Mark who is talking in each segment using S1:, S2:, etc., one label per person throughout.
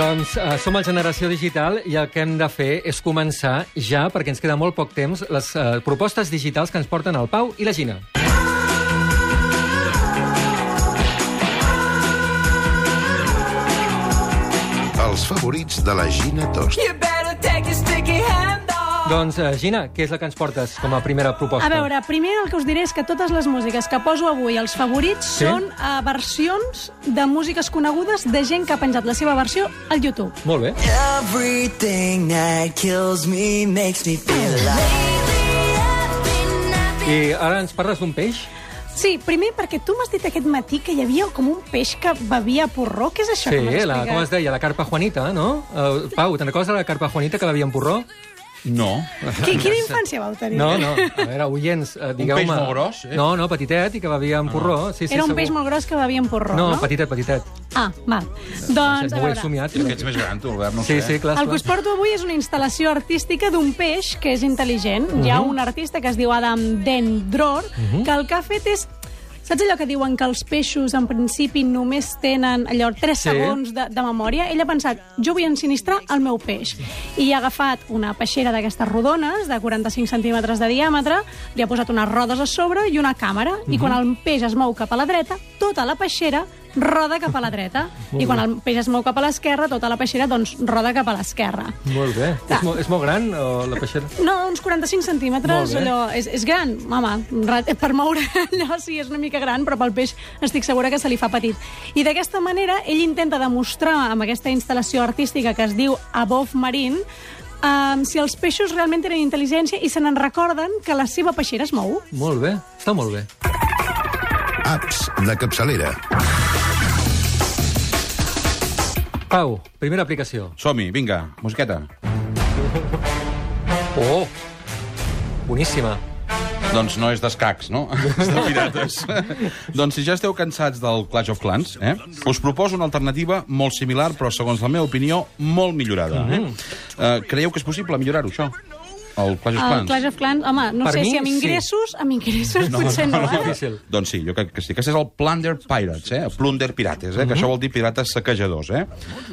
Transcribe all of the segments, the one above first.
S1: Doncs uh, som el Generació Digital i el que hem de fer és començar ja, perquè ens queda molt poc temps, les uh, propostes digitals que ens porten el Pau i la Gina.
S2: Els favorits de la Gina Tost.
S3: You better take your sticky hand.
S1: Doncs, uh, Gina, què és el que ens portes com a primera proposta?
S4: A veure, primer el que us diré és que totes les músiques que poso avui, els favorits,
S1: Sí?
S4: són uh, versions de músiques conegudes de gent que ha penjat la seva versió al YouTube.
S1: Molt bé.
S3: Everything that kills me makes me feel alive.
S1: I ara ens parles d'un peix?
S4: Sí, primer perquè tu m'has dit aquest matí que hi havia com un peix que bevia porró. Què és això
S1: Sí,
S4: que m'has
S1: la, com es deia? La carpa Juanita, no? Uh, Pau, te'n recordes de la carpa Juanita que bevia en porró?
S5: No.
S4: Qui, quina infància vau tenir?
S1: No, no. A veure, oients, uh, digueu-me...
S5: peix molt gros, eh?
S1: No, no, petitet i que bevia en porró. Sí, sí,
S4: Era un
S1: segur.
S4: peix molt gros que bevia en porró, no?
S1: No, petitet, petitet.
S4: Ah, val. Doncs, a
S1: no ho he
S4: veure,
S1: somiat.
S5: És que ets més gran, tu, Albert, no
S1: Sí,
S5: sé.
S1: sí, clar.
S4: El que us porto avui és una instal·lació artística d'un peix que és intel·ligent. Hi ha un artista que es diu Adam Den Dror, que el que ha fet és Saps allò que diuen que els peixos en principi només tenen allò 3
S1: Sí.
S4: segons de, de memòria? Ell ha pensat, jo vull ensinistrar el meu peix. I ha agafat una peixera d'aquestes rodones, de 45 centímetres de diàmetre, li ha posat unes rodes a sobre i una càmera, i quan el peix es mou cap a la dreta, tota la peixera roda cap a la dreta. I quan el peix es mou cap a l'esquerra, tota la peixera doncs, roda cap a l'esquerra.
S1: Molt bé.
S4: Clar.
S1: És, mo és molt gran, o la peixera?
S4: No, uns 45 centímetres,
S1: Molt
S4: allò, és, és gran, home, ra- per moure allò sí és una mica gran, però pel peix estic segura que se li fa petit. I d'aquesta manera ell intenta demostrar amb aquesta instal·lació artística que es diu Above Marine um, si els peixos realment tenen intel·ligència i se n'en recorden que la seva peixera es mou.
S1: Molt bé, està molt bé.
S2: Apps de capçalera.
S1: Pau, primera aplicació.
S5: Som-hi, vinga, musiqueta.
S1: Oh! Boníssima.
S5: Doncs no és d'escacs, no? és de pirates. doncs si ja esteu cansats del Clash of Clans, eh, us proposo una alternativa molt similar, però segons la meva opinió, molt millorada. Eh? Uh, creieu que és possible millorar-ho, això? El Clash of
S4: El
S5: Clans?
S4: Clash of Clans, home, no
S1: Per
S4: sé
S1: mi,
S4: si amb
S1: sí.
S4: ingressos, amb ingressos potser no,
S1: És
S4: eh?
S1: difícil.
S5: Doncs sí, jo crec que sí. Aquest és el Plunder Pirates, eh? Plunder Pirates, eh? que això vol dir pirates saquejadors, eh?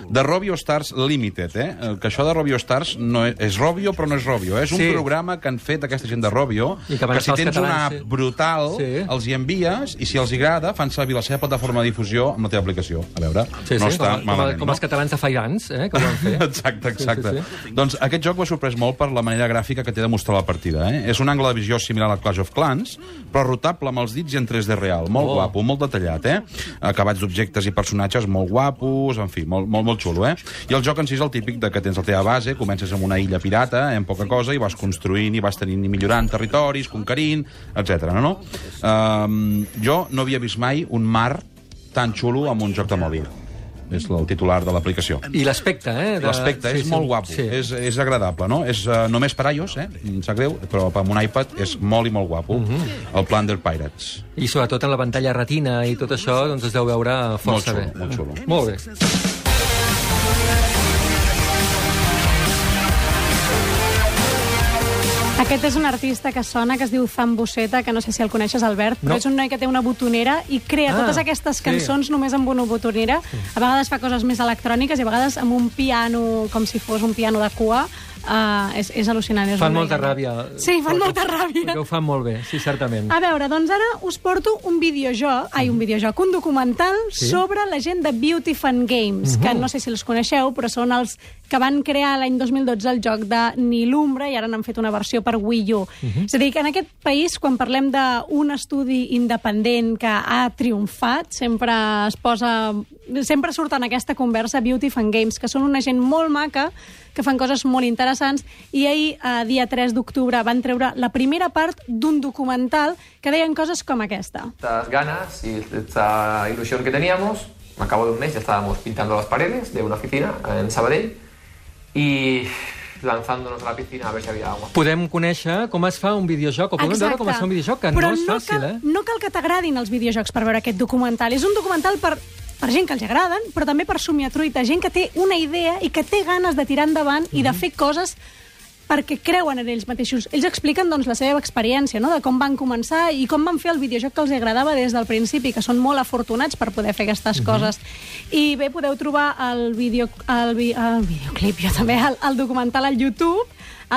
S5: De Robio Stars Limited, eh? Eh, Que això de Robio Stars no és, és Robio, però no és Robio. Eh? És un
S1: Sí.
S5: programa que han fet aquesta gent de Robio,
S1: I que
S5: que si tens una
S1: catalans,
S5: app
S1: sí.
S5: brutal,
S1: Sí.
S5: els hi envies, i si els hi agrada, fan servir la seva plataforma de difusió amb la teva aplicació. A veure,
S1: Sí,
S5: no
S1: sí,
S5: està
S1: com, com,
S5: malament,
S1: com els catalans de fa anys, eh, que ho van fer.
S5: Exacte, exacte.
S1: Sí,
S5: Sí,
S1: sí,
S5: sí, Doncs aquest joc m'ha sorprès molt per la manera gràfica que té de mostrar la partida. Eh? És un angle de visió similar al Clash of Clans, però rotable amb els dits i en 3D real. Molt
S1: oh.
S5: guapo, molt detallat, eh? Acabats d'objectes i personatges molt guapos, en fi, molt, molt, molt xulo, eh? I el joc en si és el típic de que tens la teva base, comences amb una illa pirata, eh, amb poca cosa, i vas construint i vas tenint i millorant territoris, conquerint, etc. no, no? Um, jo no havia vist mai un mar tan xulo amb un joc de mòbil. És el titular de l'aplicació.
S1: I l'aspecte, eh? de-
S5: L'aspecte
S1: sí,
S5: és
S1: sí.
S5: molt guapo,
S1: Sí.
S5: és, és agradable, no? És uh, només per iOS, eh? Em sap greu, però amb un iPad és molt i molt guapo. El Plunder Pirates.
S1: I sobretot en la pantalla retina i tot això, doncs es deu veure força
S5: Molt xulo,
S1: bé.
S5: molt xulo.
S1: Molt bé.
S4: Aquest és un artista que sona, que es diu Zambuseta, que no sé si el coneixes, Albert, però
S1: No.
S4: és un noi que té una botonera i crea
S1: Ah,
S4: totes aquestes
S1: sí.
S4: cançons només amb una botonera. A vegades fa coses més electròniques i a vegades amb un piano, com si fos un piano de cua. Uh, és, és al·lucinant. És
S1: Fan molta
S4: que-
S1: ràbia.
S4: Sí, fan molta ràbia.
S1: Perquè ho fan molt bé, sí, certament.
S4: A veure, doncs ara us porto un videojoc, ai, un videojoc, un documental
S1: Sí?
S4: sobre la gent de Beauty Fun Games, que no sé si els coneixeu, però són els que van crear l'any 2012 el joc de Nilumbra i ara n'han fet una versió per Wii U. És a dir, que en aquest país, quan parlem d'un estudi independent que ha triomfat, sempre es posa... Sempre surt en aquesta conversa Beauty Fun Games, que són una gent molt maca, que fan coses molt interessants, i ahir, eh, dia 3 d'octubre, van treure la primera part d'un documental que deien coses com aquesta.
S6: estas ganas y esta ilusión que teníamos. Al cabo de un mes ya estábamos pintando las paredes de una oficina en Sabadell y lanzándonos a la piscina a ver si había agua.
S1: Podem conèixer com es fa un videojoc, o podem veure com es fa un videojoc, que
S4: Però
S1: no és fàcil,
S4: cal,
S1: eh?
S4: No cal que t'agradin els videojocs per veure aquest documental. És un documental per, per gent que els agraden, però també per somiatruita, gent que té una idea i que té ganes de tirar endavant i de
S1: Mhm.
S4: fer coses perquè creuen en ells mateixos. Ells expliquen doncs, la seva experiència, no? de com van començar i com van fer el videojoc que els agradava des del principi, que són molt afortunats per poder fer aquestes coses. I bé, podeu trobar el, video, el, vi, el videoclip, jo també, el, el documental al YouTube,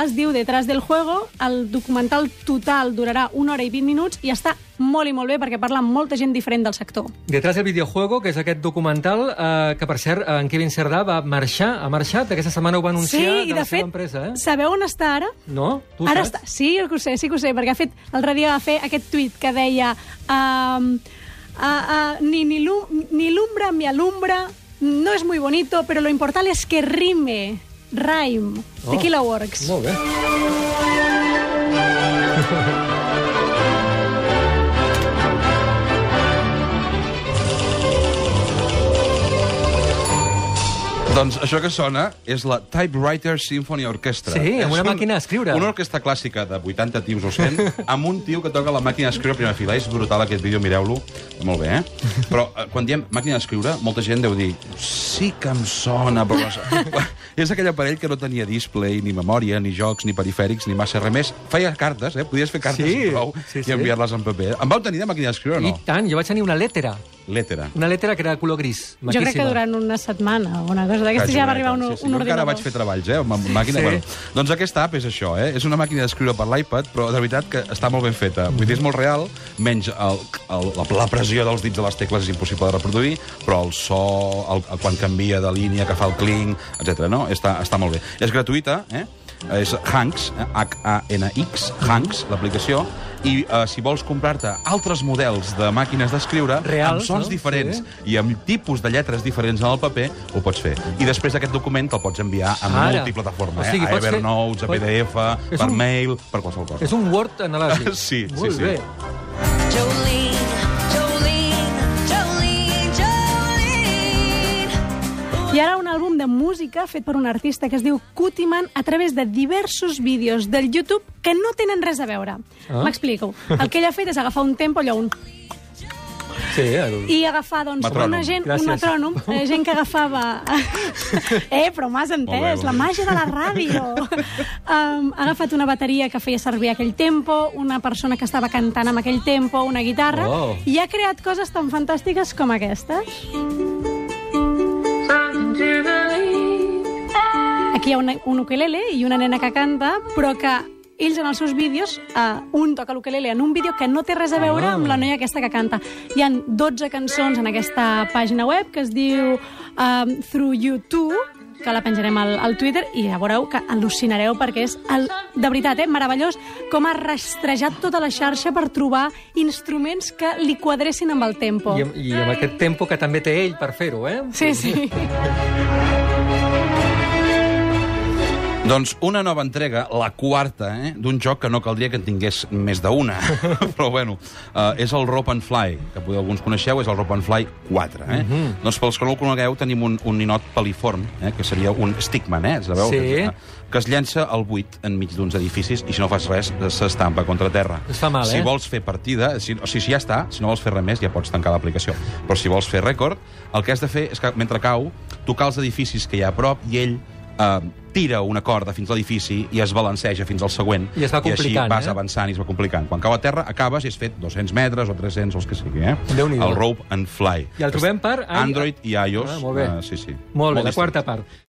S4: es diu Detrás del juego, el documental total durarà una hora i 20 minuts i està molt i molt bé perquè parla amb molta gent diferent del sector.
S1: Detrás del videojuego, que és aquest documental, eh, que per cert, en Kevin Cerdà va marxar, ha marxat, aquesta setmana ho va anunciar
S4: sí, i
S1: de
S4: de
S1: la seva
S4: fet,
S1: empresa, eh?
S4: sabeu on està ara?
S1: No? Tu
S4: Ara
S1: saps?
S4: està, sí, que ho sé, sí que ho sé, perquè ha fet, l'altre dia va fer aquest tuit que deia um, uh, uh, ni, ni, lu, ni lumbra mi alumbra, no es muy bonito, pero lo importante es que rime, rhyme,
S1: Oh.
S4: Tequila Works.
S1: Molt bé.
S5: Doncs això que sona és la Typewriter Symphony Orchestra.
S1: Sí, amb una
S5: un-
S1: màquina d'escriure.
S5: Una orquestra clàssica de 80 tios o 100, amb un tio que toca la màquina d'escriure a primera fila. És brutal aquest vídeo, mireu-lo. Molt bé, eh? Però eh, quan diem màquina d'escriure, molta gent deu dir sí que em sona, però... no sé." és aquell aparell que no tenia display, ni memòria, ni jocs, ni perifèrics, ni massa res més. Feia cartes, eh? Podies fer cartes
S1: Sí,
S5: i prou
S1: sí,
S5: i enviar-les en paper. Em vau tenir de màquina d'escriure o
S1: I
S5: no?
S1: tant, jo vaig tenir una lettera.
S5: Lettera.
S1: Una lettera que era de color gris.
S4: Jo crec que
S1: maquíssima.
S4: durant una setmana o una cosa d'aquestes ja va arribar un,
S5: sí, sí.
S4: un
S5: Jo encara
S4: ordinador.
S5: vaig fer treballs, eh? Amb amb màquina,
S1: Sí.
S5: sí. bueno. Doncs aquesta app és això, eh? És una màquina d'escriure per l'iPad, però de veritat que està molt ben feta. Vull dir, és molt real, menys el, el, la, la pressió dels dits de les tecles és impossible de reproduir, però el so, el, el, quan canvia de línia, que fa el clink, etc. no? Està, està molt bé. És gratuïta, eh? És Hanks, eh? H-A-N-X, Hanks, l'aplicació, i eh, si vols comprar-te altres models de màquines d'escriure
S1: Reals,
S5: amb sons
S1: no?
S5: diferents
S1: Sí.
S5: i amb tipus de lletres diferents en el paper, ho pots fer. I després aquest document te'l pots enviar a
S1: Ara.
S5: multiplataforma,
S1: O sigui,
S5: eh? a
S1: pots fer-
S5: Evernote, a PDF,
S1: És
S5: per
S1: un-
S5: mail, per qualsevol cosa.
S1: És un Word analògic.
S5: Sí, sí,
S1: Molt
S5: sí.
S1: bé.
S7: Jolene,
S4: de música fet per un artista que es diu Cutiman a través de diversos vídeos del YouTube que no tenen res a veure.
S1: Ah.
S4: M'explico. El que ell ha fet és agafar un tempo, allò, un...
S1: Sí, el...
S4: i agafar doncs,
S5: Metrònom.
S4: una gent,
S1: Gràcies.
S4: un metrònom, eh, gent que agafava... eh, però m'has
S5: Molt bé,
S4: entès, la màgia de la ràdio. um, ha agafat una bateria que feia servir aquell tempo, una persona que estava cantant amb aquell tempo, una guitarra,
S1: Oh.
S4: i ha creat coses tan fantàstiques com aquestes. Aquí hi ha una, un ukelele i una nena que canta, però que ells en els seus vídeos, uh, un toca l'ukelele en un vídeo que no té res a veure
S1: Ah.
S4: amb la noia aquesta que canta. Hi han 12 cançons en aquesta pàgina web que es diu um, Through You Too, que la penjarem al, al Twitter i ja veureu que al·lucinareu perquè és, el, de veritat, eh, meravellós com ha rastrejat tota la xarxa per trobar instruments que li quadressin amb el tempo.
S1: I, I amb aquest tempo que també té ell per fer-ho, eh?
S4: Sí, sí.
S5: Doncs una nova entrega, la quarta, eh, d'un joc que no caldria que en tingués més d'una. Però bueno, uh, és el Rope and Fly, que potser alguns coneixeu, és el Rope and Fly 4. Eh?
S1: Mhm.
S5: Doncs pels que no el conegueu, tenim un, un ninot peliform, eh, que seria un stickman, eh? Sabeu?
S1: Sí.
S5: Que, que es llença al buit enmig d'uns edificis i si no fas res s'estampa contra terra.
S1: Es fa mal,
S5: si
S1: eh?
S5: vols fer partida, si, o sigui, si ja està, si no vols fer res més, ja pots tancar l'aplicació. Però si vols fer rècord, el que has de fer és que mentre cau, tocar els edificis que hi ha a prop i ell eh, tira una corda fins a l'edifici i es balanceja fins al següent.
S1: I es va
S5: I així
S1: complicant,
S5: vas
S1: eh?
S5: avançant i es va complicant. Quan cau a terra, acabes i has fet 200 metres o 300 o els que sigui, eh? El Rope and Fly.
S1: I el trobem per...
S5: Android i iOS.
S1: Ah, molt bé.
S5: eh, sí, sí.
S1: Molt bé, la quarta part.